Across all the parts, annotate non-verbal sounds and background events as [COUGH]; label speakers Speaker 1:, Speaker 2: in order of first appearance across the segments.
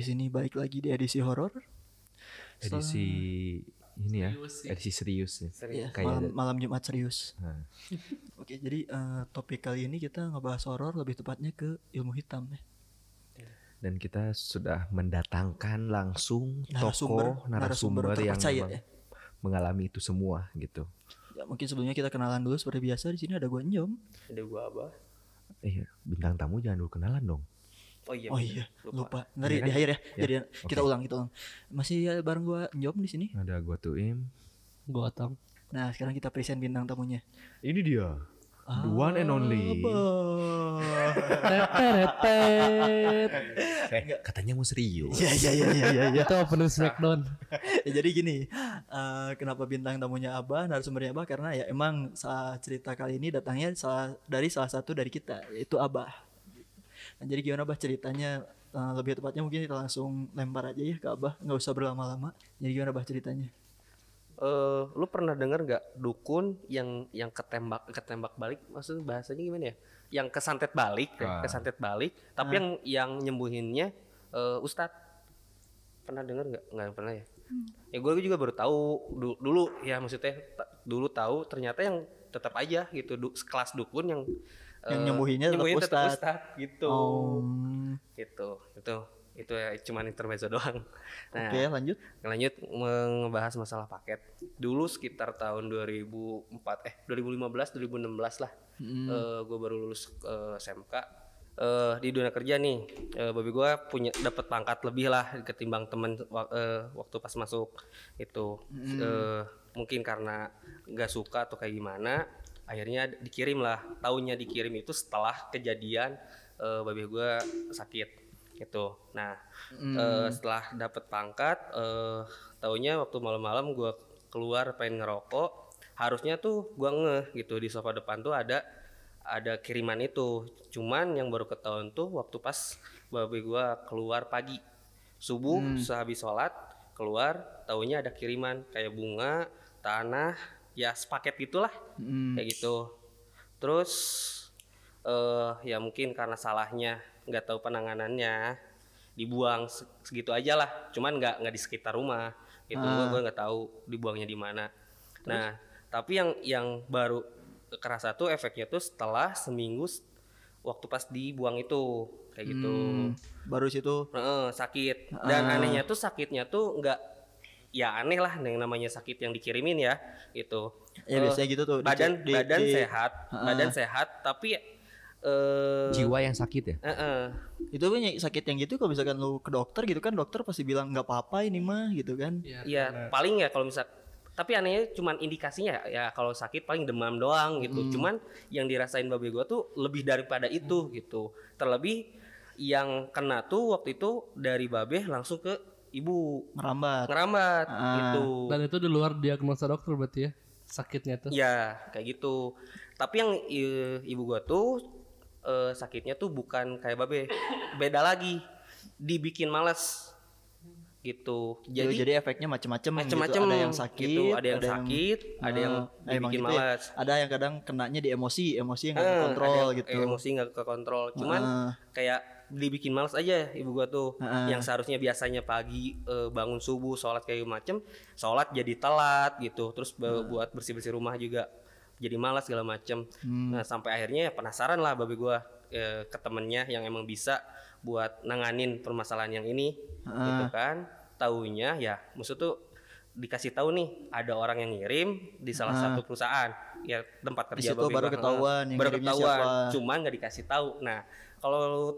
Speaker 1: Di sini balik lagi di edisi horor.
Speaker 2: edisi ini ya edisi serius ya
Speaker 1: Ya,
Speaker 2: kayak
Speaker 1: malam, malam Jumat serius.
Speaker 2: Nah, [LAUGHS]
Speaker 1: Oke, jadi eh, topik kali ini kita ngebahas horor lebih tepatnya ke ilmu hitam ya.
Speaker 2: dan kita sudah mendatangkan langsung
Speaker 1: Narasumber-
Speaker 2: tokoh narasumber,
Speaker 1: narasumber
Speaker 2: yang
Speaker 1: terpercaya ya.
Speaker 2: mengalami itu semua gitu
Speaker 1: Ya mungkin sebelumnya kita kenalan dulu seperti biasa di sini ada gua Njom.
Speaker 3: Ada gua apa?
Speaker 2: eh bintang tamu jangan dulu kenalan dong
Speaker 3: Oh iya.
Speaker 1: oh iya, lupa.
Speaker 3: Lupa.
Speaker 1: Ngeri
Speaker 2: Iya
Speaker 1: di
Speaker 2: kan?
Speaker 1: akhir ya.
Speaker 2: Ya,
Speaker 1: Jadi kita
Speaker 2: oke.
Speaker 1: ulang, kita ulang. Masih ya, bareng gua Njom di sini.
Speaker 2: ada gua tuim
Speaker 4: Gua Tom.
Speaker 1: Nah, sekarang kita present bintang tamunya.
Speaker 2: ini dia the one and only
Speaker 1: Abah.
Speaker 4: Tetetet.
Speaker 2: eh, katanya mau serius
Speaker 1: Iya, iya, iya, iya, iya. ya.
Speaker 4: Itu opening Smackdown. [LAUGHS]
Speaker 1: Ya, jadi gini, eh, kenapa bintang tamunya Abah, narasumbernya Abah karena ya emang salah cerita kali ini datangnya salah, dari salah satu dari kita, yaitu Abah. Nah, jadi gimana Abah ceritanya? Eh, lebih tepatnya mungkin kita langsung lempar aja ya ke Abah, nggak usah berlama-lama. Jadi gimana Abah ceritanya?
Speaker 3: Eh, lu pernah denger nggak dukun yang yang ketembak ketembak balik? Maksudnya bahasanya gimana ya? Yang kesantet balik, ya,
Speaker 2: Ah.
Speaker 3: kesantet balik. Tapi yang yang nyembuhinnya eh, ustadz. Pernah denger nggak? Nggak pernah ya. Ya gue juga baru tahu du- dulu ya maksudnya dulu tahu ternyata yang tetap aja gitu du, kelas dukun yang
Speaker 1: Yang
Speaker 3: eh,
Speaker 1: nyembuhinnya tetap
Speaker 3: nyembuhin
Speaker 1: ustadz.
Speaker 3: ustadz, gitu.
Speaker 1: Om,
Speaker 3: Gitu. Itu itu ya cuman intermezzo doang. Nah,
Speaker 1: Oke, lanjut.
Speaker 3: Lanjut ngebahas masalah paket. Dulu sekitar tahun 2004 eh 2015 2016 lah. gue baru lulus eh, SMK. Eh, di dunia kerja nih, eh, babi gue punya dapat pangkat lebih lah ketimbang temen eh, waktu pas masuk itu. Eh, mungkin karena nggak suka atau kayak gimana, akhirnya dikirim lah. Taunya dikirim itu setelah kejadian eh, babi gue sakit gitu. Nah, eh, setelah dapat pangkat, eh, taunya waktu malam-malam gue keluar pengen ngerokok, harusnya tuh gue ngeh gitu di sofa depan tuh ada ada kiriman itu. Cuman yang baru ketahuan tuh waktu pas babi gue keluar pagi subuh sehabis sholat keluar, taunya ada kiriman kayak bunga, tanah, ya sepaket gitulah
Speaker 1: Hmm.
Speaker 3: kayak gitu. Terus eh ya mungkin karena salahnya nggak tahu penanganannya dibuang se- segitu aja lah. Cuman nggak nggak di sekitar rumah. Gitu gua gua nggak tahu dibuangnya di mana. Nah tapi yang yang baru kerasa tuh efeknya tuh setelah seminggu waktu pas dibuang itu kayak gitu.
Speaker 1: Hmm, baru situ?
Speaker 3: Heeh, sakit. Dan anehnya tuh sakitnya tuh nggak ya aneh lah yang namanya sakit yang dikirimin ya gitu.
Speaker 1: Ya,
Speaker 3: Eh,
Speaker 1: biasanya gitu tuh,
Speaker 3: badan
Speaker 1: di-
Speaker 3: badan
Speaker 1: di-
Speaker 3: sehat badan sehat tapi eh
Speaker 2: jiwa yang sakit ya?
Speaker 3: Eh, eh,
Speaker 1: itu yang sakit yang gitu kalau misalkan lu ke dokter gitu kan dokter pasti bilang nggak apa-apa ini mah gitu kan.
Speaker 3: Ya paling ya kalau misal tapi anehnya cuman indikasinya ya kalau sakit paling demam doang gitu. Cuman yang dirasain babi gua tuh lebih daripada itu gitu. Terlebih yang kena tuh waktu itu dari babe langsung ke ibu
Speaker 1: merambat
Speaker 3: ngerambat
Speaker 1: Ah.
Speaker 3: gitu
Speaker 4: Dan itu di luar diagnosa dokter berarti ya. Sakitnya tuh.
Speaker 3: Ya kayak gitu. Tapi yang i- ibu gua tuh eh, sakitnya tuh bukan kayak babe, beda lagi. Dibikin males gitu.
Speaker 1: jadi,
Speaker 3: Jadi
Speaker 1: jadi efeknya macam-macam
Speaker 3: macam-macam
Speaker 1: gitu. ada yang sakit
Speaker 3: gitu. ada yang sakit, ada yang
Speaker 1: Nah, emang
Speaker 3: dibikin
Speaker 1: gitu ya.
Speaker 3: malas.
Speaker 1: ada yang kadang kenanya di emosi emosi yang nggak
Speaker 3: Eh,
Speaker 1: kontrol
Speaker 3: yang
Speaker 1: gitu
Speaker 3: Emosi nggak ke kontrol. Cuman
Speaker 1: Ah.
Speaker 3: kayak dibikin males aja ibu gua tuh.
Speaker 1: Ah.
Speaker 3: Yang seharusnya biasanya pagi eh, bangun subuh sholat kayak macem, sholat jadi telat gitu. Terus ba- buat bersih-bersih rumah juga jadi malas segala macem.
Speaker 1: Hmm.
Speaker 3: Nah sampai akhirnya ya penasaran lah babi gua eh, ke temennya yang emang bisa buat nanganin permasalahan yang ini,
Speaker 1: Ah.
Speaker 3: gitu kan. Taunya ya, maksud tuh dikasih tahu nih ada orang yang ngirim di salah satu perusahaan ya tempat
Speaker 1: Ah. Di
Speaker 3: kerja
Speaker 1: situ baru ketahuan yang
Speaker 3: baru ketahuan
Speaker 1: siapa.
Speaker 3: cuman nggak dikasih tahu nah kalau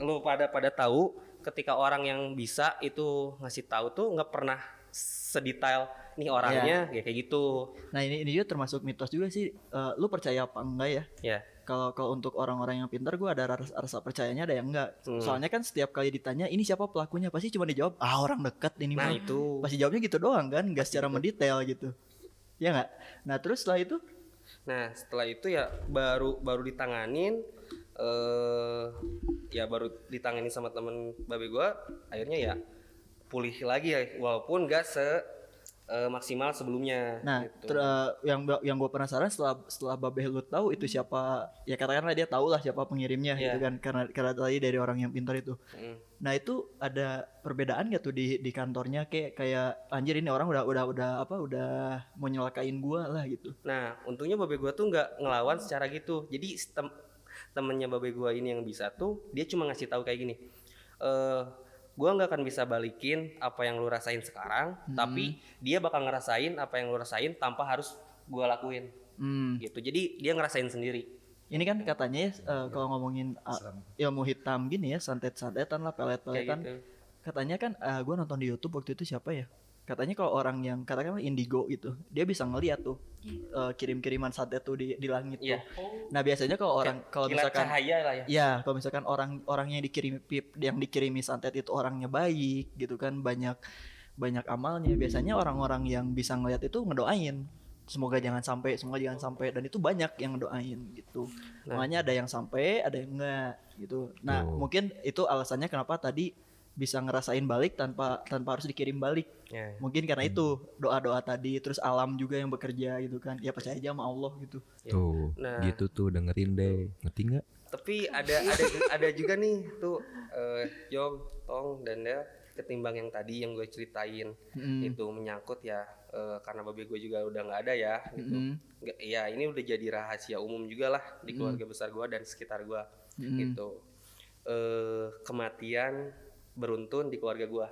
Speaker 3: lu, pada pada tahu ketika orang yang bisa itu ngasih tahu tuh nggak pernah sedetail nih orangnya
Speaker 1: Iya.
Speaker 3: ya kayak gitu.
Speaker 1: Nah ini ini juga termasuk mitos juga sih. Eh, lu percaya apa enggak ya?
Speaker 3: Ya
Speaker 1: kalau kalau untuk orang-orang yang pintar gue ada rasa, rasa percayanya ada yang enggak.
Speaker 3: Hmm.
Speaker 1: soalnya kan setiap kali ditanya ini siapa pelakunya? Pasti cuma dijawab ah orang dekat ini
Speaker 3: nah
Speaker 1: mah.
Speaker 3: itu.
Speaker 1: Pasti jawabnya gitu doang kan nggak secara mendetail gitu. Ya nggak nah terus setelah itu?
Speaker 3: Nah setelah itu ya baru baru ditanganin eh ya baru ditangani sama temen babe gua akhirnya ya pulih lagi ya walaupun gak se eh, maksimal sebelumnya
Speaker 1: Nah,
Speaker 3: gitu.
Speaker 1: ter- eh, yang yang gue penasaran setelah setelah Babeh lu tahu itu siapa ya katakanlah dia tahu lah siapa pengirimnya
Speaker 3: Iya.
Speaker 1: gitu kan karena karena tadi dari orang yang pintar itu.
Speaker 3: Mm.
Speaker 1: Nah itu ada perbedaan gak tuh di di kantornya kayak kayak anjir ini orang udah udah udah apa udah mau nyelakain gua lah gitu.
Speaker 3: Nah, untungnya babe gua tuh nggak ngelawan secara gitu. Jadi temennya babe gua ini yang bisa tuh dia cuma ngasih tahu kayak gini. Eh gua nggak akan bisa balikin apa yang lu rasain sekarang, tapi dia bakal ngerasain apa yang lu rasain tanpa harus gua lakuin.
Speaker 1: Hmm.
Speaker 3: Gitu. Jadi dia ngerasain sendiri.
Speaker 1: Ini kan katanya ya eh, kalau ngomongin uh, ilmu hitam gini ya santet-santetan lah
Speaker 3: Kayak
Speaker 1: pelet-peletan.
Speaker 3: gitu.
Speaker 1: Katanya kan eh, gua nonton di YouTube waktu itu siapa ya? Katanya kalau orang yang katakanlah indigo gitu, dia bisa ngeliat tuh eh, kirim-kiriman santet tuh di di langit
Speaker 3: Iya.
Speaker 1: tuh. Nah biasanya kalau orang kalau misalkan
Speaker 3: cahaya lah ya.
Speaker 1: Ya, kalau misalkan orang orang yang dikirimi pip, yang dikirimi santet itu orangnya baik gitu kan, banyak banyak amalnya. Biasanya orang-orang yang bisa ngeliat itu ngedoain. Semoga jangan sampai, semoga jangan sampai dan itu banyak yang ngedoain gitu.
Speaker 3: Nah.
Speaker 1: Makanya ada yang sampai, ada yang enggak gitu. Nah,
Speaker 2: Tuh.
Speaker 1: mungkin itu alasannya kenapa tadi bisa ngerasain balik tanpa tanpa harus dikirim balik.
Speaker 3: Ya.
Speaker 1: Mungkin karena itu doa-doa tadi, terus alam juga yang bekerja gitu kan. Ya percaya aja sama Allah gitu.
Speaker 2: Tuh,
Speaker 3: Nah.
Speaker 2: gitu tuh dengerin deh. Ngerti nggak?
Speaker 3: Tapi ada ada ada juga nih tuh eh, Jong, Tong dan Del ketimbang yang tadi yang gue ceritain
Speaker 1: Mm.
Speaker 3: itu menyangkut ya eh, karena babi gue juga udah nggak ada ya gitu.
Speaker 1: Mm.
Speaker 3: Nggak- ya ini udah jadi rahasia umum juga lah di keluarga besar gue dan sekitar gue
Speaker 1: Mm.
Speaker 3: gitu. Eh kematian beruntun di keluarga gue.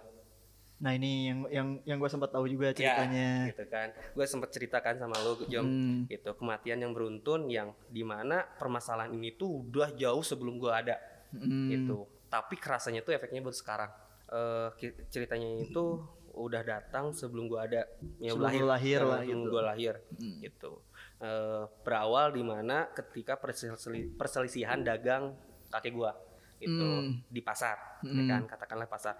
Speaker 1: Nah, ini yang yang yang gue sempat tahu juga
Speaker 3: Ya,
Speaker 1: ceritanya.
Speaker 3: gitu kan. Gue sempat ceritakan sama lo, Jom,
Speaker 1: Hmm.
Speaker 3: gitu kematian yang beruntun yang di mana permasalahan ini tuh udah jauh sebelum gue ada,
Speaker 1: Mm.
Speaker 3: gitu. Tapi kerasanya tuh efeknya baru sekarang. Eh, ki- ceritanya itu udah datang sebelum gue ada, ya
Speaker 1: Sebelum lu lahir
Speaker 3: Eh,
Speaker 1: lah
Speaker 3: sebelum
Speaker 1: gitu.
Speaker 3: gue lahir, gitu. Eh, berawal di mana ketika perseli- perselisihan dagang kakek gue, gitu
Speaker 1: Hmm.
Speaker 3: di pasar, ya kan katakanlah pasar.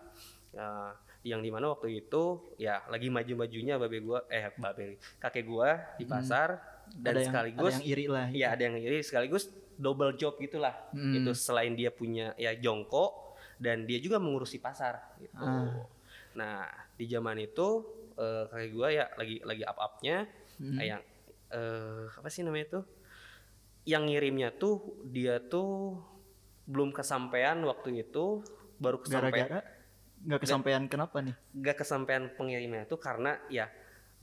Speaker 3: Eh, yang di mana waktu itu ya lagi maju-majunya babe gua eh babe kakek gua di pasar dan
Speaker 1: Hmm. ada yang,
Speaker 3: sekaligus
Speaker 1: ada yang iri lah.
Speaker 3: ya ada yang iri sekaligus double job gitulah
Speaker 1: Hmm.
Speaker 3: itu selain dia punya ya jongkok dan dia juga mengurusi pasar gitu
Speaker 1: Ah.
Speaker 3: nah di zaman itu eh, kakek gua ya lagi lagi up upnya
Speaker 1: Hmm.
Speaker 3: yang eh, apa sih namanya itu yang ngirimnya tuh dia tuh belum kesampaian waktu itu baru kesampaian.
Speaker 1: Gara-gara? Nggak kesampaian kenapa nih?
Speaker 3: gak kesampaian pengirimnya itu karena ya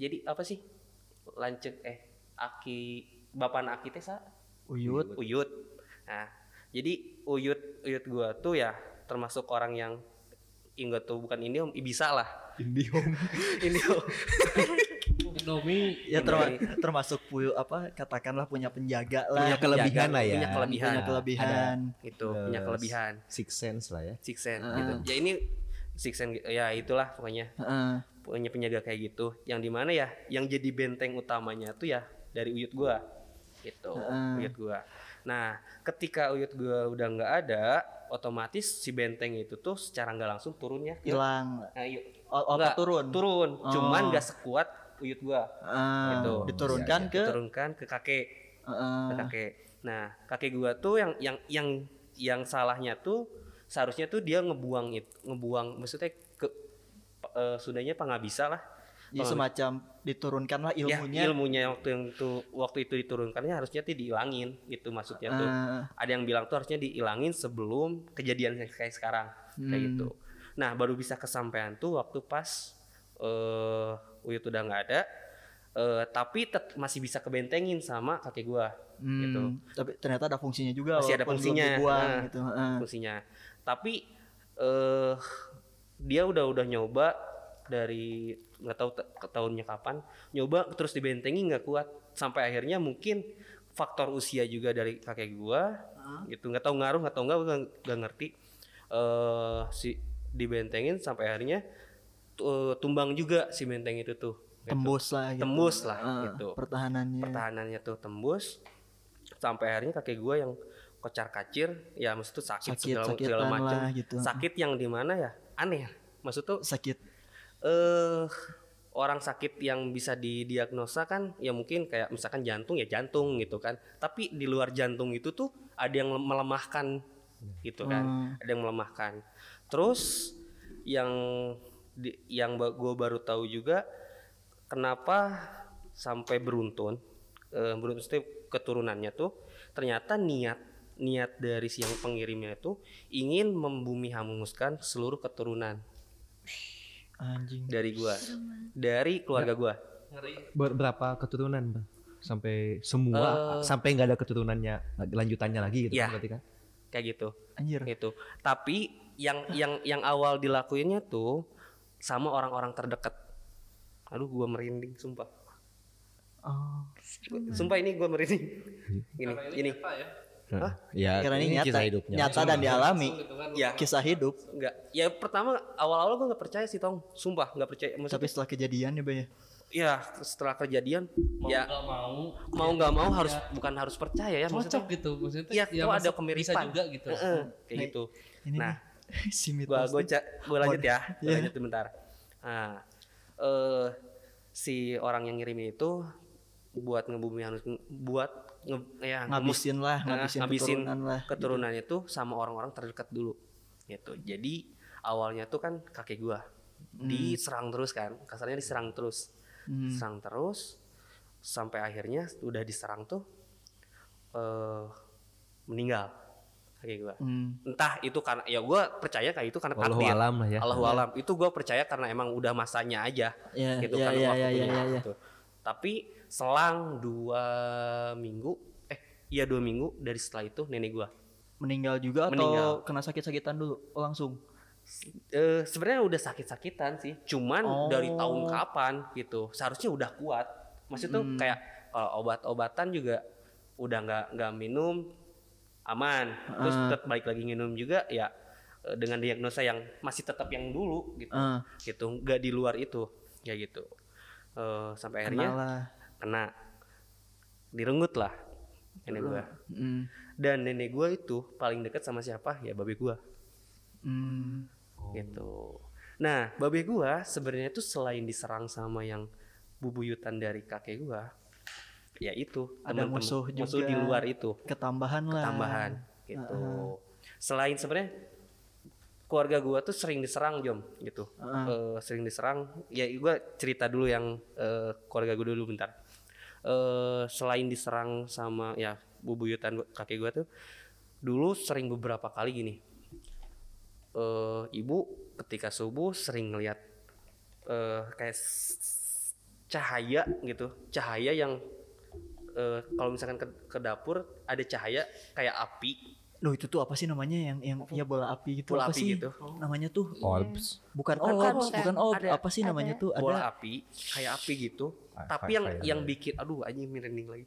Speaker 3: jadi apa sih? Lancet eh aki bapak aki teh sa?
Speaker 1: Uyut.
Speaker 3: uyut. Nah jadi uyut uyut gua tuh ya termasuk orang yang enggak tuh bukan ini om bisa lah ini [LAUGHS]
Speaker 4: Indomie
Speaker 1: Ya terma- termasuk puyu apa katakanlah punya penjaga lah.
Speaker 2: Punya kelebihan lah ya.
Speaker 3: punya kelebihan
Speaker 1: Punya kelebihan.
Speaker 3: itu punya
Speaker 2: Eh,
Speaker 3: kelebihan
Speaker 2: Six sense lah ya.
Speaker 3: six sense gitu ya ini six sense ya itulah pokoknya
Speaker 1: Heeh.
Speaker 3: punya penjaga kayak gitu yang di mana ya yang jadi benteng utamanya tuh ya dari uyut gua gitu
Speaker 1: Heeh.
Speaker 3: uyut gua nah ketika uyut gua udah nggak ada otomatis si benteng itu tuh secara nggak langsung turunnya
Speaker 1: hilang.
Speaker 3: nah, yuk.
Speaker 1: O- otot
Speaker 3: Nggak,
Speaker 1: turun.
Speaker 3: turun cuman
Speaker 1: Oh.
Speaker 3: nggak sekuat uyut gua
Speaker 1: Ah,
Speaker 3: Gitu.
Speaker 1: diturunkan ke
Speaker 3: diturunkan ke kakek
Speaker 1: Heeh.
Speaker 3: ke kakek nah kakek gua tuh yang yang yang yang salahnya tuh seharusnya tuh dia ngebuang itu ngebuang maksudnya ke eh, sudahnya apa nggak bisa lah
Speaker 1: Ya, semacam diturunkan lah
Speaker 3: Ya,
Speaker 1: ilmunya.
Speaker 3: ilmunya waktu yang tuh waktu itu diturunkannya harusnya tuh dihilangin gitu maksudnya tuh
Speaker 1: Ah,
Speaker 3: ada yang bilang tuh harusnya dihilangin sebelum kejadian kayak sekarang kayak
Speaker 1: Hmm.
Speaker 3: gitu nah baru bisa kesampaian tuh waktu pas eh Uyut udah nggak ada eh tapi tet- masih bisa kebentengin sama kakek gua
Speaker 1: hmm,
Speaker 3: gitu
Speaker 1: Tapi ternyata ada fungsinya juga.
Speaker 3: Masih ada fungsinya.
Speaker 1: dibuang
Speaker 3: Nah.
Speaker 1: gitu. Heeh.
Speaker 3: fungsinya tapi eh dia udah udah nyoba dari nggak tahu ta- ke tahunnya kapan nyoba terus dibentengi nggak kuat sampai akhirnya mungkin faktor usia juga dari kakek gua gitu nggak tahu ngaruh nggak tahu nggak nggak ngerti eh si dibentengin sampai akhirnya tumbang juga si benteng itu tuh gitu.
Speaker 1: Tembus lah gitu.
Speaker 3: Tembus lah,
Speaker 1: Heeh,
Speaker 3: gitu.
Speaker 1: Pertahanannya.
Speaker 3: pertahanannya tuh tembus sampai akhirnya kakek gua yang kocar kacir ya maksud tuh sakit,
Speaker 1: Sakit,
Speaker 3: segala, segala macam
Speaker 1: gitu.
Speaker 3: sakit yang di mana ya aneh maksud tuh
Speaker 1: sakit.
Speaker 3: eh orang sakit yang bisa didiagnosa kan ya mungkin kayak misalkan jantung ya jantung gitu kan tapi di luar jantung itu tuh ada yang melemahkan gitu kan
Speaker 1: Hmm.
Speaker 3: ada yang melemahkan terus yang di, yang gue baru tahu juga kenapa sampai beruntun eh, beruntun itu keturunannya tuh ternyata niat niat dari si yang pengirimnya itu ingin membumi hanguskan seluruh keturunan.
Speaker 1: Anjing.
Speaker 3: dari gua. Dari keluarga gua.
Speaker 2: Ber- berapa keturunan bang? Sampai semua, sampai nggak ada keturunannya, lanjutannya lagi gitu kan berarti kan?
Speaker 3: kayak gitu.
Speaker 1: Anjir.
Speaker 3: gitu. Tapi yang yang yang awal dilakuinnya tuh sama orang-orang terdekat aduh gua merinding sumpah
Speaker 1: Oh.
Speaker 3: sumpah ini gua merinding ini ini
Speaker 2: Hah? Ya,
Speaker 1: Karena ini, nyata,
Speaker 2: kisah hidupnya.
Speaker 1: nyata dan dialami.
Speaker 3: ya
Speaker 1: Kisah hidup.
Speaker 3: Enggak. Ya pertama awal-awal gue nggak percaya sih Tong. Sumpah nggak percaya. Maksudnya,
Speaker 1: Tapi setelah kejadian ya, Bay. ya?
Speaker 3: ya setelah kejadian ya
Speaker 4: Nggak mau
Speaker 3: mau nggak mau harus bukan harus percaya ya maksudnya.
Speaker 4: cocok gitu maksudnya.
Speaker 3: Iya,
Speaker 4: ya
Speaker 3: tuh ada kemiripan.
Speaker 4: Bisa juga gitu.
Speaker 3: Heeh, kayak gitu.
Speaker 1: Ini
Speaker 3: Nah,
Speaker 1: nih, [LAUGHS] si mitos.
Speaker 3: gua gua ca- gua lanjut ya. Gua
Speaker 1: Iya.
Speaker 3: lanjut bentar. Nah, eh si orang yang ngirimin itu buat ngebumi harus buat nge, ya
Speaker 1: ngabisin lah,
Speaker 3: Nah,
Speaker 1: ngabisin,
Speaker 3: ngabisin
Speaker 1: keturunan lah.
Speaker 3: keturunannya tuh sama orang-orang terdekat dulu gitu jadi awalnya tuh kan kakek gua diserang terus kan kasarnya diserang terus
Speaker 1: Hmm.
Speaker 3: serang terus sampai akhirnya udah diserang tuh eh meninggal kakek gua
Speaker 1: Hmm.
Speaker 3: entah itu karena ya gua percaya kayak itu karena takdir
Speaker 2: alam lah ya.
Speaker 3: Allahu alam itu gua percaya karena emang udah masanya aja
Speaker 1: Ya,
Speaker 3: gitu
Speaker 1: ya,
Speaker 3: kan
Speaker 1: ya, ya,
Speaker 3: waktunya,
Speaker 1: ya, ya, ya.
Speaker 3: gitu. Tapi selang dua minggu, eh iya dua minggu dari setelah itu nenek gua.
Speaker 1: Meninggal juga atau
Speaker 3: Meninggal.
Speaker 1: kena sakit-sakitan dulu Oh, langsung?
Speaker 3: Eh sebenarnya udah sakit-sakitan sih, cuman
Speaker 1: Oh.
Speaker 3: dari tahun kapan gitu, seharusnya udah kuat. Maksudnya tuh
Speaker 1: Hmm.
Speaker 3: kayak kalau obat-obatan juga udah nggak nggak minum aman, terus
Speaker 1: Ah.
Speaker 3: tetap balik lagi minum juga ya eh, dengan diagnosa yang masih tetap yang dulu gitu,
Speaker 1: Ah,
Speaker 3: gitu, nggak di luar itu, ya gitu. Eh, sampai akhirnya
Speaker 1: kenal lah.
Speaker 3: kena direnggut lah nenek gua
Speaker 1: Hmm.
Speaker 3: dan nenek gua itu paling dekat sama siapa ya babe gua
Speaker 1: Hmm.
Speaker 3: gitu nah babe gua sebenarnya tuh selain diserang sama yang bubuyutan dari kakek gua ya itu
Speaker 1: Ada
Speaker 3: temen-temen-
Speaker 1: musuh
Speaker 3: musuh
Speaker 1: juga.
Speaker 3: di luar itu.
Speaker 1: Ketambahan lah.
Speaker 3: tambahan gitu. Selain sebenarnya keluarga gua tuh sering diserang jom gitu. Eh, sering diserang. Ya gua cerita dulu yang eh, keluarga gua dulu bentar. Eh selain diserang sama ya bubuyutan kakek gua tuh dulu sering beberapa kali gini. Eh ibu ketika subuh sering ngelihat eh kayak cahaya gitu. Cahaya yang eh, kalau misalkan ke, ke dapur ada cahaya kayak api
Speaker 1: Loh itu tuh apa sih namanya yang yang ya bola api gitu
Speaker 3: Bola
Speaker 1: apa
Speaker 3: api
Speaker 1: sih?
Speaker 3: gitu.
Speaker 1: Namanya tuh
Speaker 2: Orbs.
Speaker 1: bukan
Speaker 5: Bukan,
Speaker 1: orbs,
Speaker 5: bukan.
Speaker 1: bukan orbs.
Speaker 3: Ada-
Speaker 1: apa sih namanya tuh?
Speaker 3: bola
Speaker 1: Ada
Speaker 3: api kayak api gitu
Speaker 2: Ah,
Speaker 3: tapi yang yang bikin aduh anjing merinding lagi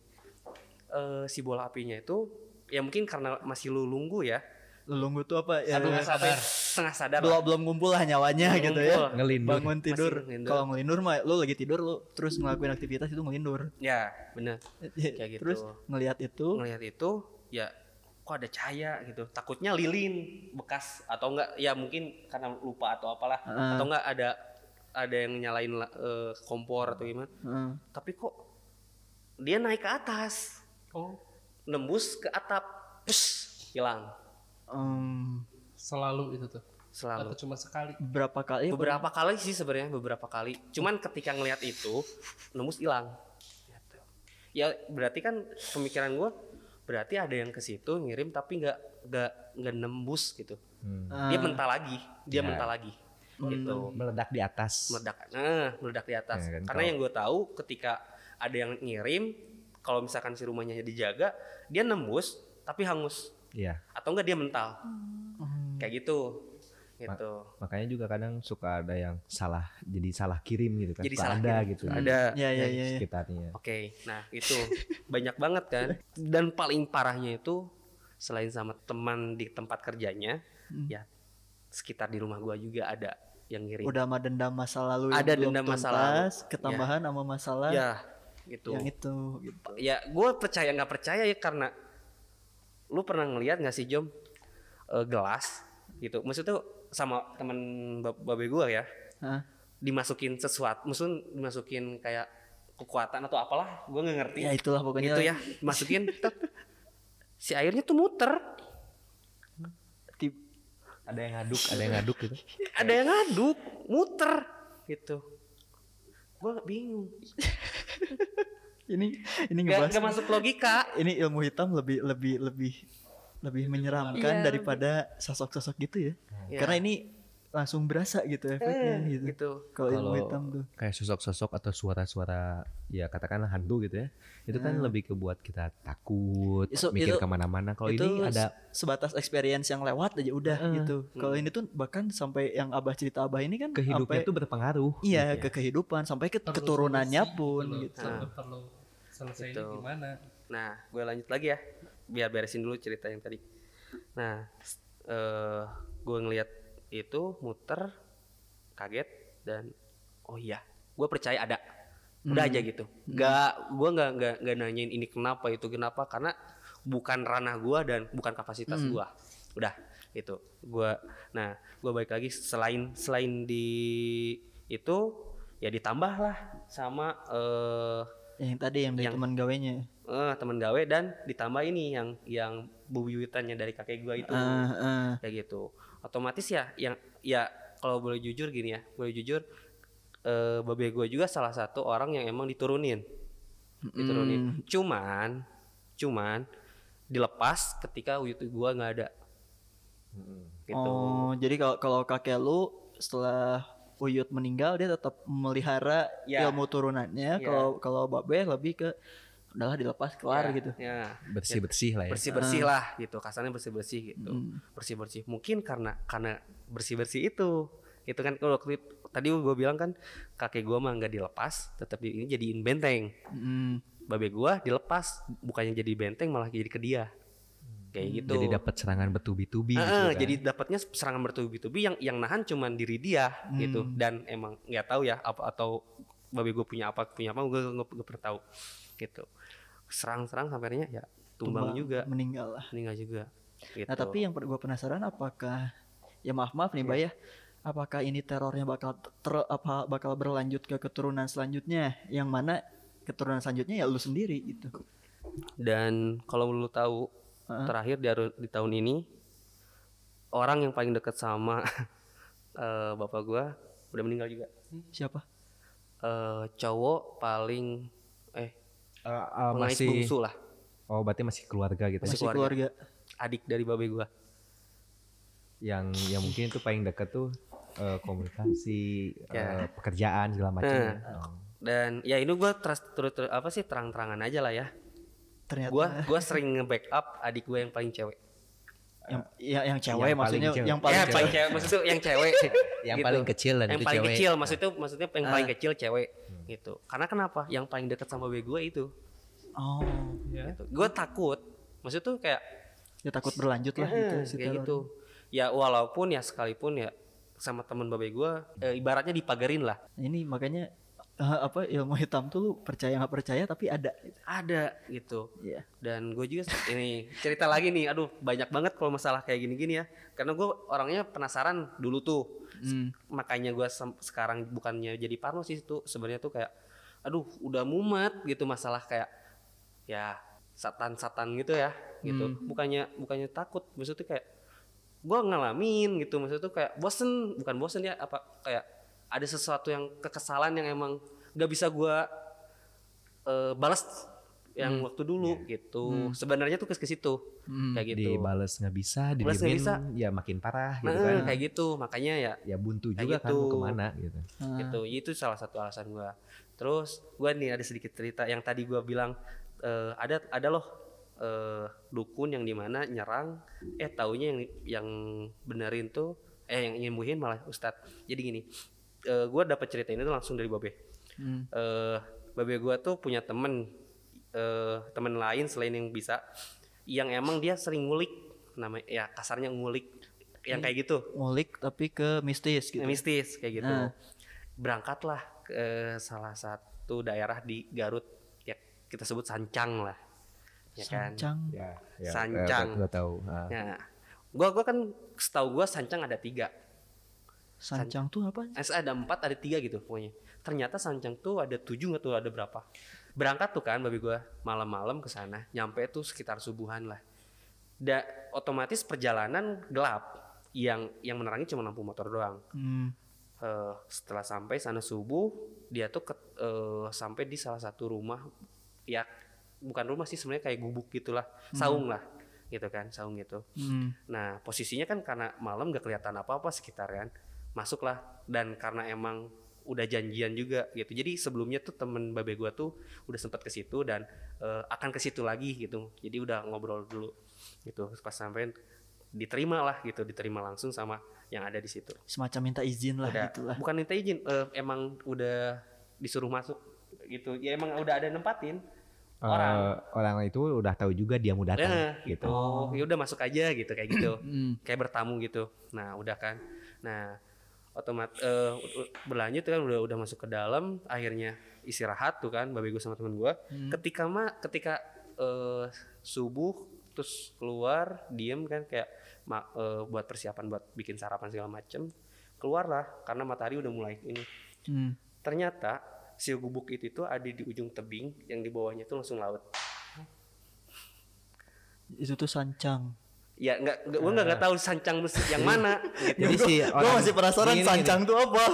Speaker 3: Eh si bola apinya itu ya mungkin karena masih lulunggu ya
Speaker 1: lelunggu tuh apa ya?
Speaker 3: setengah sadar setengah sadar lah.
Speaker 1: belum belum ngumpul lah nyawanya gitu ya.
Speaker 2: Ngelindur.
Speaker 1: Bangun tidur. Kalau ngelindur mah lu lagi tidur lu terus ngelakuin aktivitas itu ngelindur.
Speaker 3: ya bener Kayak gitu.
Speaker 1: Terus ngelihat itu
Speaker 3: ngelihat itu ya kok ada cahaya gitu takutnya lilin bekas atau enggak ya mungkin karena lupa atau apalah
Speaker 1: Heeh.
Speaker 3: atau enggak ada ada yang nyalain la- eh, kompor atau gimana
Speaker 1: Heeh.
Speaker 3: tapi kok dia naik ke atas
Speaker 4: Oh,
Speaker 3: nembus ke atap pus hilang
Speaker 1: Em,
Speaker 4: selalu itu tuh.
Speaker 3: selalu
Speaker 4: Atau cuma sekali.
Speaker 1: berapa kali
Speaker 3: beberapa kali sih sebenarnya beberapa kali cuman ketika ngelihat itu nembus hilang Gitu. ya berarti kan pemikiran gue berarti ada yang ke situ ngirim tapi nggak nggak nggak nembus gitu
Speaker 2: Hmm.
Speaker 3: dia mental lagi dia
Speaker 2: Ya.
Speaker 3: mental lagi gitu
Speaker 2: Meledak di atas.
Speaker 3: meledak nah meledak di atas
Speaker 2: Ya kan,
Speaker 3: karena
Speaker 2: kalau-
Speaker 3: yang gue tahu ketika ada yang ngirim kalau misalkan si rumahnya dijaga dia nembus tapi hangus
Speaker 2: Iya.
Speaker 3: atau enggak dia mental
Speaker 1: Hmm.
Speaker 3: Kayak gitu gitu
Speaker 2: Makanya juga kadang suka ada yang salah jadi salah kirim gitu kan.
Speaker 3: Jadi
Speaker 2: Suka
Speaker 3: salah
Speaker 2: ada
Speaker 3: kirim.
Speaker 2: gitu.
Speaker 3: ada
Speaker 1: Ya ya
Speaker 2: di
Speaker 1: ya. ya.
Speaker 2: sekitarnya.
Speaker 3: Oke, nah itu banyak banget kan. Dan paling parahnya itu selain sama teman di tempat kerjanya,
Speaker 1: Hmm.
Speaker 3: ya sekitar di rumah gua juga ada yang ngirim.
Speaker 1: Udah mah dendam masa lalu yang
Speaker 3: Ada
Speaker 1: belum
Speaker 3: dendam masa lalu.
Speaker 1: ketambahan sama masalah
Speaker 3: ya, gitu.
Speaker 1: yang itu gitu.
Speaker 3: Ya, gue percaya nggak percaya ya karena lu pernah ngeliat nggak sih Jom eh, gelas gitu. Maksudnya tuh sama teman bab- babe gua ya,
Speaker 1: Hah?
Speaker 3: dimasukin sesuatu, maksudnya dimasukin kayak kekuatan atau apalah, gua nggak ngerti.
Speaker 1: Ya itulah pokoknya.
Speaker 3: gitu ya masukin si airnya tuh muter
Speaker 1: Tip-
Speaker 2: Ada yang ngaduk, ada yang ngaduk gitu. [LAUGHS]
Speaker 3: ada yang ngaduk muter gitu gue bingung [LAUGHS]
Speaker 1: Ini ini
Speaker 3: gak,
Speaker 1: ngebahas
Speaker 3: gak masuk logika
Speaker 1: ini ilmu hitam lebih lebih lebih lebih menyeramkan
Speaker 3: Iya.
Speaker 1: daripada sosok-sosok gitu ya.
Speaker 3: Iya.
Speaker 1: Karena ini langsung berasa gitu efeknya
Speaker 3: Eh,
Speaker 1: gitu.
Speaker 3: gitu
Speaker 1: Kalau ilmu hitam tuh.
Speaker 2: kayak sosok-sosok atau suara-suara ya katakanlah hantu gitu ya itu kan lebih ke buat kita takut
Speaker 1: Itu-
Speaker 2: mikir
Speaker 1: itu-
Speaker 2: ke mana-mana kalau
Speaker 1: itu
Speaker 2: ini ada
Speaker 1: se- sebatas experience yang lewat aja udah gitu. Kalau ini tuh bahkan sampai yang abah cerita abah ini kan
Speaker 2: kehidupnya
Speaker 1: sampai-
Speaker 2: tuh berpengaruh
Speaker 1: iya
Speaker 2: gitu ya.
Speaker 1: ke kehidupan sampai ke
Speaker 4: Perlu
Speaker 1: keturunannya
Speaker 4: solusi
Speaker 1: pun
Speaker 4: gitu loh.
Speaker 1: gitu.
Speaker 4: Sampai perlu selesainya
Speaker 3: Gitu.
Speaker 4: gimana
Speaker 3: Nah, gue lanjut lagi ya, biar beresin dulu cerita yang tadi. Nah, s- eh gue ngeliat itu muter, kaget dan oh iya, gue percaya ada. Udah aja gitu. Gak, gue nggak nggak nggak nanyain ini kenapa itu kenapa karena bukan ranah gue dan bukan kapasitas gue. Udah itu. Gue, nah gue balik lagi selain selain di itu ya ditambah lah sama eh
Speaker 1: Yang tadi yang dari
Speaker 3: Yang-
Speaker 1: teman gawenya.
Speaker 3: Eh teman gawe dan ditambah ini yang yang bubuyutannya dari kakek gua itu
Speaker 1: Ah, ah.
Speaker 3: kayak gitu otomatis ya yang ya kalau boleh jujur gini ya boleh jujur eh babe gua juga salah satu orang yang emang diturunin diturunin cuman cuman dilepas ketika itu gua nggak ada gitu
Speaker 1: Oh, jadi kalau kalau kakek lu setelah Uyut meninggal dia tetap memelihara
Speaker 3: Ya.
Speaker 1: ilmu turunannya.
Speaker 3: Ya.
Speaker 1: Kalau kalau Babe lebih ke udahlah dilepas kelar
Speaker 3: Ya,
Speaker 1: gitu.
Speaker 3: ya
Speaker 2: bersih-bersih lah ya.
Speaker 3: Bersih bersih lah gitu kasarnya bersih bersih gitu. Bersih bersih mungkin karena karena bersih bersih itu. Itu kan kalau waktu itu, tadi gue bilang kan kakek gue mah nggak dilepas tetap di, ini jadiin benteng.
Speaker 1: Mm.
Speaker 3: babe gue dilepas bukannya jadi benteng malah jadi ke dia. Kayak gitu.
Speaker 2: Jadi dapat serangan bertubi-tubi gitu
Speaker 3: Heeh,
Speaker 2: kan.
Speaker 3: jadi dapatnya serangan bertubi-tubi yang yang nahan cuman diri dia gitu. Dan emang nggak tahu ya apa atau babe gue punya apa punya apa gue nggak pernah tahu gitu serang-serang sampai akhirnya ya tumbang, juga
Speaker 1: meninggal lah.
Speaker 3: meninggal juga gitu.
Speaker 1: Nah, tapi yang gue penasaran apakah ya maaf maaf nih, Mbak ya. Apakah ini terornya bakal ter, apa bakal berlanjut ke keturunan selanjutnya yang mana keturunan selanjutnya ya lu sendiri gitu.
Speaker 3: dan kalau lu tahu
Speaker 1: Heeh.
Speaker 3: terakhir di, di tahun ini orang yang paling dekat sama [LAUGHS] eh, bapak gua udah meninggal juga
Speaker 1: Siapa?
Speaker 3: Eh, cowok paling eh, pengais
Speaker 2: masih
Speaker 3: bungsu lah
Speaker 2: oh berarti masih keluarga gitu ya?
Speaker 3: Masih
Speaker 1: Masih keluarga.
Speaker 3: adik dari babe gua
Speaker 2: yang yang mungkin itu paling dekat tuh eh, komunikasi
Speaker 3: Ya.
Speaker 2: eh, pekerjaan segala macam
Speaker 3: Nah.
Speaker 2: ya. Oh.
Speaker 3: dan ya ini gua terus terus terus- apa sih terang-terangan aja lah ya
Speaker 1: Ternyata
Speaker 3: gua gua sering nge-backup adik gua yang paling cewek
Speaker 1: yang ya, yang cewek
Speaker 2: Yang paling
Speaker 1: maksudnya
Speaker 2: cewek.
Speaker 1: yang paling
Speaker 3: ya
Speaker 1: cewek.
Speaker 3: paling cewek maksudnya yang cewek [LAUGHS]
Speaker 2: yang
Speaker 3: Gitu.
Speaker 2: paling kecil dan
Speaker 3: yang
Speaker 2: itu
Speaker 3: paling
Speaker 2: cewek
Speaker 3: kecil maksudnya maksudnya yang paling
Speaker 1: Ah.
Speaker 3: kecil cewek gitu. Karena kenapa? Yang paling dekat sama babe gue itu.
Speaker 1: Oh,
Speaker 4: ya
Speaker 3: gitu. gue takut. Maksudnya tuh kayak
Speaker 1: ya takut berlanjut lah gitu
Speaker 3: eh, kayak gitu. ya walaupun ya sekalipun ya sama temen babe gue eh, ibaratnya dipagerin lah.
Speaker 1: Ini makanya eh, apa ilmu hitam tuh lu percaya nggak percaya tapi ada. gitu.
Speaker 3: ada gitu
Speaker 1: Iya.
Speaker 3: dan gue juga ini cerita lagi nih aduh banyak banget kalau masalah kayak gini-gini ya karena gue orangnya penasaran dulu tuh
Speaker 1: Hmm.
Speaker 3: makanya gue sekarang bukannya jadi parno sih itu sebenarnya tuh kayak aduh udah mumet gitu masalah kayak ya satan-satan gitu ya gitu bukannya bukannya takut maksudnya kayak gue ngalamin gitu maksudnya tuh kayak bosen bukan bosen ya apa kayak ada sesuatu yang kekesalan yang emang gak bisa gue eh, balas yang waktu dulu gitu. Sebenarnya tuh ke ke situ kayak gitu.
Speaker 2: Dibales nggak bisa
Speaker 3: Dibales nggak bisa.
Speaker 2: ya makin parah
Speaker 3: nah
Speaker 2: gitu kan.
Speaker 3: kayak gitu. Makanya ya
Speaker 2: ya buntu
Speaker 3: Kayak
Speaker 2: juga kan
Speaker 3: gitu.
Speaker 2: mau ke mana gitu.
Speaker 3: Gitu. Itu salah satu alasan gua. Terus gua nih ada sedikit cerita yang tadi gua bilang eh, ada ada loh eh, dukun yang di mana nyerang eh taunya yang yang benerin tuh eh yang nyembuhin malah ustadz. Jadi gini eh, gua dapat cerita ini tuh langsung dari babe
Speaker 1: Hmm.
Speaker 3: eh babe gua tuh punya temen eh temen lain selain yang bisa yang emang dia sering ngulik namanya ya kasarnya ngulik yang kayak gitu
Speaker 1: Ngulik tapi ke mistis gitu.
Speaker 3: mistis kayak gitu.
Speaker 1: Ah.
Speaker 3: Berangkatlah ke salah satu daerah di Garut ya kita sebut Sancang lah. Ya kan.
Speaker 1: Sancang.
Speaker 2: ya, ya
Speaker 3: Sancang.
Speaker 2: nggak tahu Ah.
Speaker 3: Ya. Gua gua kan setahu gua Sancang ada tiga.
Speaker 1: Sancang tuh apa?
Speaker 3: Eh, ada empat ada tiga gitu pokoknya. Ternyata Sancang tuh ada tujuh nggak tuh ada berapa. Berangkat tuh kan babi gua malam-malam ke sana. Nyampe tuh sekitar subuhan lah. Da, otomatis perjalanan gelap. Yang yang menerangi cuma lampu motor doang.
Speaker 1: Hmm.
Speaker 3: Eh, setelah sampai sana subuh dia tuh ke, eh, sampai di salah satu rumah ya bukan rumah sih sebenarnya kayak gubuk gitulah saung lah gitu kan saung gitu
Speaker 1: Hmm.
Speaker 3: Nah, posisinya kan karena malam gak kelihatan apa-apa sekitar kan. Masuklah dan karena emang udah janjian juga gitu. Jadi sebelumnya tuh temen babe gua tuh udah sempat ke situ dan eh, akan ke situ lagi gitu. Jadi udah ngobrol dulu gitu. Pas sampein diterima lah gitu, diterima langsung sama yang ada di situ.
Speaker 1: Semacam minta izin lah
Speaker 3: Udah,
Speaker 1: gitu lah.
Speaker 3: bukan minta izin, eh, emang udah disuruh masuk gitu. Ya emang udah ada nempatin orang.
Speaker 2: Eh, orang itu udah tahu juga dia mau datang
Speaker 3: Nah,
Speaker 2: gitu.
Speaker 3: gitu. Ya udah masuk aja gitu kayak gitu. Kayak bertamu gitu. Nah, udah kan. Nah, otomat eh, u- u- berlanjut kan udah udah masuk ke dalam, akhirnya istirahat tuh kan, babe gue sama temen gue. Ketika mah ketika eh, subuh terus keluar diem kan kayak ma- eh, buat persiapan buat bikin sarapan segala macem keluarlah karena matahari udah mulai ini
Speaker 1: Hmm.
Speaker 3: ternyata si gubuk itu tuh ada di ujung tebing yang di bawahnya tuh langsung laut
Speaker 1: Itu tuh sancang.
Speaker 3: Ya nggak gue nggak nggak tahu sancang mesin yang mana gitu.
Speaker 2: Jadi si
Speaker 1: Gue masih penasaran
Speaker 2: gini, gini.
Speaker 1: sancang tuh apa?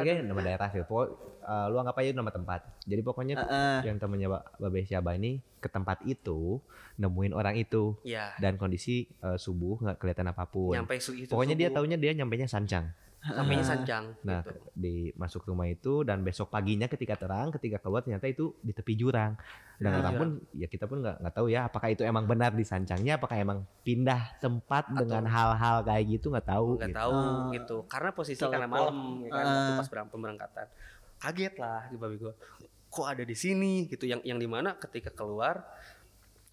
Speaker 2: Oke, nama daerah sih. Pokok, eh, lu anggap aja nama tempat. Jadi pokoknya tuh
Speaker 1: Heeh.
Speaker 2: yang temennya Ba- Babe Syaba ini ke tempat itu nemuin orang itu
Speaker 3: ya
Speaker 2: dan kondisi eh, subuh nggak kelihatan apa
Speaker 3: pun. nyampe itu
Speaker 2: Pokoknya dia
Speaker 3: subuh.
Speaker 2: taunya dia nyampainya sancang.
Speaker 3: Sampainya sancang
Speaker 2: Nah,
Speaker 3: gitu.
Speaker 2: di masuk rumah itu dan besok paginya ketika terang, ketika keluar ternyata itu di tepi jurang. Dan
Speaker 3: Ah.
Speaker 2: orang pun ya kita pun nggak nggak tahu ya apakah itu emang benar di sancangnya, apakah emang pindah tempat dengan hal-hal kayak gitu nggak tahu.
Speaker 3: nggak
Speaker 2: gitu.
Speaker 3: tahu
Speaker 1: Ah.
Speaker 3: gitu karena posisi
Speaker 1: Telepon.
Speaker 3: karena malam ya kan waktu
Speaker 1: Ah.
Speaker 3: pas berang- pemberangkatan kaget lah di babi gua kok ada di sini gitu yang yang di mana ketika keluar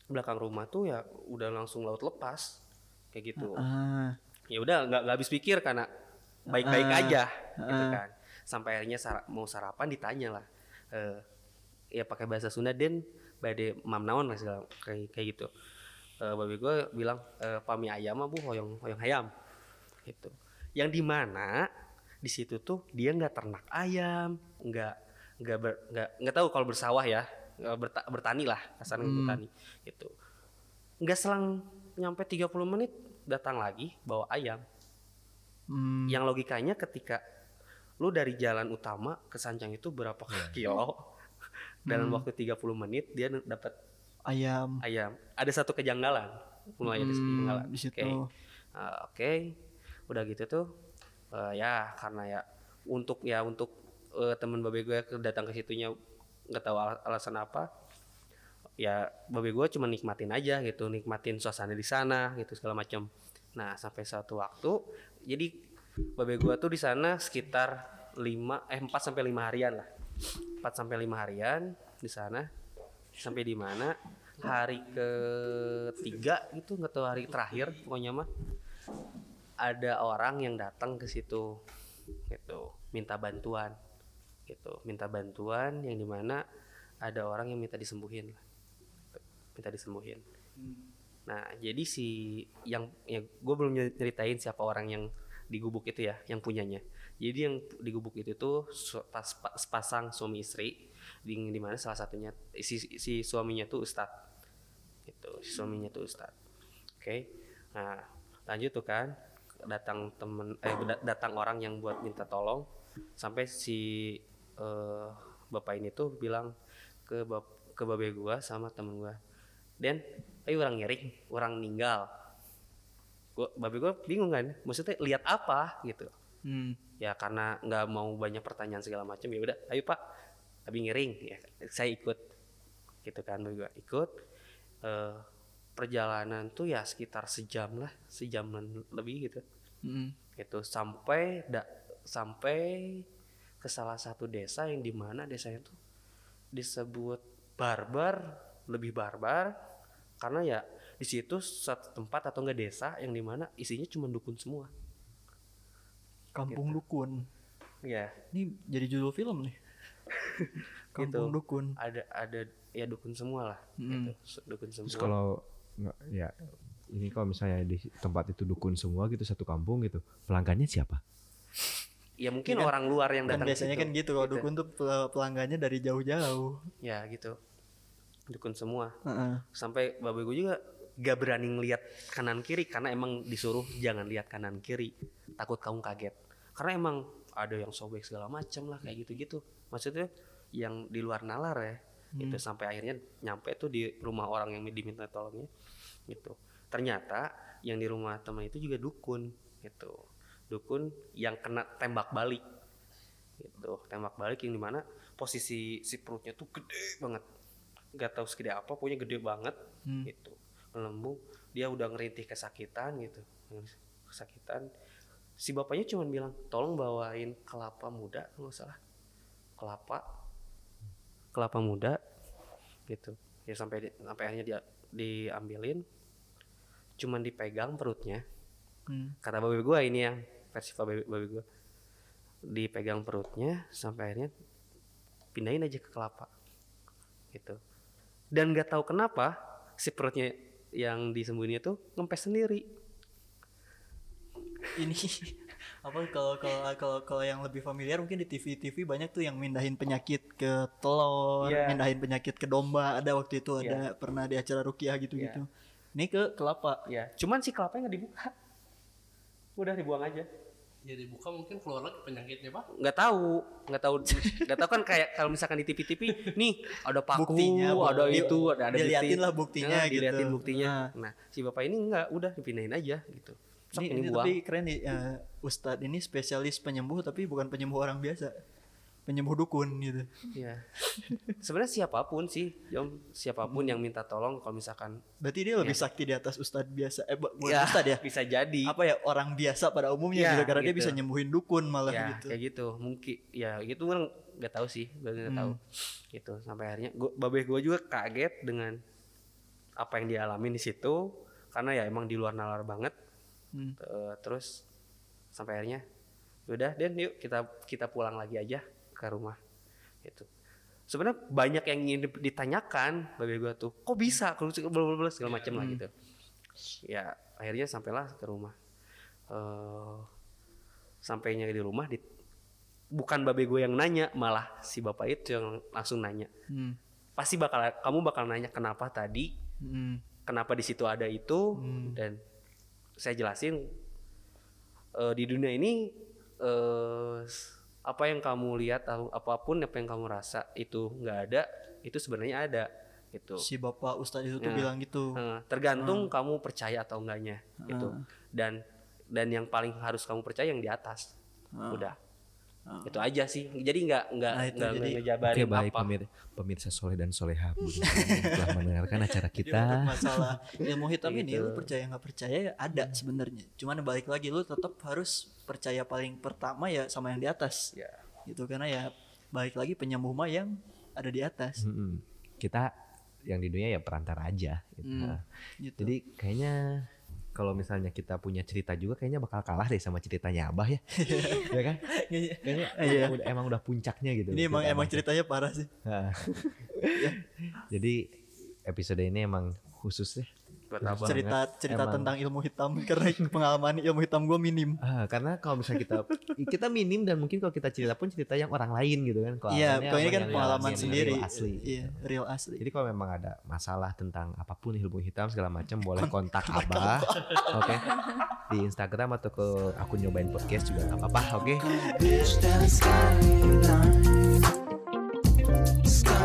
Speaker 3: belakang rumah tuh ya udah langsung laut lepas kayak gitu
Speaker 1: Ah.
Speaker 3: ya udah nggak nggak habis pikir karena baik-baik
Speaker 1: Ah.
Speaker 3: aja gitu
Speaker 1: Ah.
Speaker 3: kan sampai akhirnya sara- mau sarapan ditanya lah eh ya pakai bahasa Sunda den bade mam naon lah segala kayak kayak gitu eh babi gue bilang eh, pami ayam mah bu hoyong hoyong ayam gitu yang di mana di situ tuh dia nggak ternak ayam nggak nggak nggak nggak tahu kalau bersawah ya berta- bertani lah kasarnya
Speaker 1: Hmm.
Speaker 3: bertani gitu nggak selang nyampe 30 menit datang lagi bawa ayam
Speaker 1: Hmm.
Speaker 3: yang logikanya ketika lu dari jalan utama ke Sancang itu berapa [LAUGHS] kilo? Dalam waktu 30 menit dia dapat
Speaker 1: Ayam.
Speaker 3: ayam. Ada satu kejanggalan mulai ada
Speaker 1: Hmm,
Speaker 3: kejanggalan.
Speaker 1: di situ.
Speaker 3: oke. Ah, oke. Udah gitu tuh eh, ya karena ya untuk ya untuk eh, temen babe gue datang ke situnya nggak tahu al- alasan apa ya babe gue cuma nikmatin aja gitu nikmatin suasana di sana gitu segala macam nah sampai suatu waktu jadi babe gue tuh di sana sekitar 5 eh 4 sampai 5 harian lah. 4 sampai 5 harian di sana. Sampai di mana? Hari ketiga itu nggak tahu hari terakhir pokoknya mah ada orang yang datang ke situ gitu. Minta bantuan gitu. Minta bantuan yang di mana ada orang yang minta disembuhin minta disembuhin nah jadi si yang ya gue belum nyeritain siapa orang yang di gubuk itu ya yang punyanya. Jadi yang di gubuk itu tuh pas pas- sepasang suami istri di di mana salah satunya si, si suaminya tuh ustadz. Gitu si suaminya tuh ustadz. Oke nah lanjut tuh kan datang temen eh da- datang orang yang buat minta tolong sampai si eh, bapak ini tuh bilang ke bap ke babe gua sama temen gua Den ayo orang ngiring orang meninggal gua babe gua bingung kan maksudnya lihat apa gitu.
Speaker 1: Hmm.
Speaker 3: ya karena nggak mau banyak pertanyaan segala macam ya udah ayo pak. Abi ngiring ya saya ikut. Gitu kan gue ikut. Eh, perjalanan tuh ya sekitar sejam lah sejaman lebih gitu.
Speaker 1: Hmm.
Speaker 3: itu sampai da, sampai ke salah satu desa yang di mana desanya tuh disebut barbar lebih barbar karena ya di situ satu tempat atau enggak desa yang di mana isinya cuma dukun semua
Speaker 1: Kampung Dukun.
Speaker 3: ya
Speaker 1: Ini jadi judul film nih. [LAUGHS] Kampung
Speaker 3: Gitu.
Speaker 1: Dukun.
Speaker 3: ada ada ya dukun semua lah
Speaker 1: Mm.
Speaker 3: gitu dukun semua
Speaker 2: Terus kalau nggak ya ini kalau misalnya di tempat itu dukun semua gitu satu kampung gitu, pelanggannya siapa?
Speaker 3: ya mungkin
Speaker 1: kan?
Speaker 3: orang luar yang
Speaker 1: Kan
Speaker 3: datang ke
Speaker 1: biasanya
Speaker 3: situ.
Speaker 1: kan gitu kalau dukun tuh pel- pelanggannya dari jauh-jauh.
Speaker 3: ya gitu dukun semua.
Speaker 1: Heeh.
Speaker 3: sampai babe gue juga gak berani ngelihat kanan kiri karena emang disuruh jangan lihat kanan kiri. Takut kamu kaget. Karena emang ada yang sobek segala macam lah kayak gitu-gitu. Maksudnya yang di luar nalar ya gitu. Sampai akhirnya nyampe tuh di rumah orang yang diminta tolongnya gitu. Ternyata yang di rumah teman itu juga dukun gitu. Dukun yang kena tembak balik gitu. Tembak balik yang di mana posisi si perutnya tuh gede banget nggak tahu segede apa pokoknya gede banget gitu. Melembung dia udah ngerintih kesakitan gitu. Kesakitan. Si bapaknya cuma bilang tolong bawain kelapa muda kalau nggak salah. Kelapa. Kelapa muda gitu. Ya sampai di- sampai akhirnya dia diambilin. Cuman dipegang perutnya.
Speaker 1: Hmm.
Speaker 3: kata babe gue ini yang versi babe, babe gue dipegang perutnya sampai akhirnya pindahin aja ke kelapa gitu dan nggak tahu kenapa si perutnya yang disembunyiin itu ngempes sendiri
Speaker 1: ini [LAUGHS] apa kalau kalau kalau kalau yang lebih familiar mungkin di TV TV banyak tuh yang mindahin penyakit ke telur,
Speaker 3: Iya.
Speaker 1: mindahin penyakit ke domba. Ada waktu itu ada pernah di acara rukiah gitu-gitu. Ini ke kelapa.
Speaker 3: ya cuman si kelapanya nggak dibuka udah dibuang aja
Speaker 4: Ya dibuka mungkin keluar lagi penyakitnya pak.
Speaker 3: nggak tahu nggak tahu nggak tahu kan kayak kalau misalkan di TV-TV nih ada paku
Speaker 1: Buktinya,
Speaker 3: ada
Speaker 1: Bu.
Speaker 3: itu ada ada
Speaker 1: Diliatin
Speaker 3: bukti.
Speaker 1: lah buktinya
Speaker 3: Nah,
Speaker 1: gitu.
Speaker 3: diliatin buktinya nah si bapak ini nggak udah dipindahin aja gitu Sok,
Speaker 1: Ini,
Speaker 3: ini,
Speaker 1: tapi keren nih eh, Ustadz ini spesialis penyembuh tapi bukan penyembuh orang biasa. Penyembuh dukun gitu.
Speaker 3: Iya. sebenarnya siapa pun sih Yom, siapa pun yang minta tolong kalau misalkan
Speaker 1: Berarti dia lebih sakti di atas Ustadz biasa. Eh bu- bukan
Speaker 3: ya,
Speaker 1: Ustadz ya.
Speaker 3: bisa jadi
Speaker 1: Apa ya orang biasa pada umumnya
Speaker 3: Ya,
Speaker 1: gitu karena dia
Speaker 3: gitu.
Speaker 1: bisa nyembuhin dukun malah
Speaker 3: ya
Speaker 1: gitu.
Speaker 3: kayak gitu mungkin ya gitu kan nggak tahu sih nggak
Speaker 1: Hmm.
Speaker 3: tahu gitu sampai akhirnya gua babe gue juga kaget dengan apa yang dialami di situ karena ya emang di luar nalar banget
Speaker 1: Hmm.
Speaker 3: Eh, terus sampai akhirnya udah dan yuk kita kita pulang lagi aja ke rumah gitu. Sebenarnya banyak yang ingin ditanyakan babe gue tuh kok bisa? Kalau segala macam lah gitu. Ya akhirnya sampailah ke rumah. Eh sampainya di rumah di bukan babe gue yang nanya malah si bapak itu yang langsung nanya.
Speaker 1: Hmm.
Speaker 3: pasti bakal kamu bakal nanya kenapa tadi?
Speaker 1: Hmm.
Speaker 3: kenapa di situ ada itu? Dan saya jelasin eh, di dunia ini eh, apa yang kamu lihat atau apa pun apa yang kamu rasa itu nggak ada itu sebenarnya ada gitu.
Speaker 1: Si bapak Ustadz itu tuh
Speaker 3: Ya.
Speaker 1: bilang gitu.
Speaker 3: Eh, tergantung kamu percaya atau enggaknya gitu. Dan dan yang paling harus kamu percaya yang di atas. Udah itu aja sih jadi nggak nggak
Speaker 1: Nah,
Speaker 3: nggak
Speaker 1: jadi-
Speaker 3: ngejabarin
Speaker 2: Oke baik
Speaker 3: apa
Speaker 2: pemir, pemirsa soleh dan soleha [LAUGHS] telah mendengarkan acara kita.
Speaker 1: masalah ilmu hitam ini
Speaker 3: Gitu.
Speaker 1: lu percaya nggak percaya ya ada sebenarnya. Cuman balik lagi lu tetap harus percaya paling pertama ya sama yang di atas.
Speaker 3: ya
Speaker 1: Gitu karena ya balik lagi penyembuh mah yang ada di atas.
Speaker 2: Mm-mm. Kita yang di dunia ya perantara aja. Gitu.
Speaker 1: Hmm,
Speaker 2: Nah,
Speaker 1: gitu.
Speaker 2: Jadi kayaknya kalau misalnya kita punya cerita juga kayaknya bakal kalah deh sama ceritanya Abah ya. [LAUGHS] ya kan? Kayaknya
Speaker 1: Iya.
Speaker 2: udah, emang udah puncaknya gitu.
Speaker 1: ini emang emang ceritanya parah sih.
Speaker 2: Nah. [LAUGHS] Jadi episode ini emang khusus deh.
Speaker 1: Cerita cerita
Speaker 2: Emang.
Speaker 1: tentang ilmu hitam karena pengalaman ilmu hitam gue minim.
Speaker 2: Ah, karena kalau misalnya kita kita minim dan mungkin kalau kita cerita pun cerita yang orang lain gitu kan. Kalau
Speaker 1: Iya,
Speaker 2: emang
Speaker 1: kan pengalaman sendiri.
Speaker 2: real asli.
Speaker 1: Iya, real asli.
Speaker 2: Jadi kalau memang ada masalah tentang apa pun ilmu hitam segala macam boleh kontak Abah, oke? Di Instagram atau ke akun nyobain podcast juga nggak apa-apa, oke?
Speaker 5: Skyline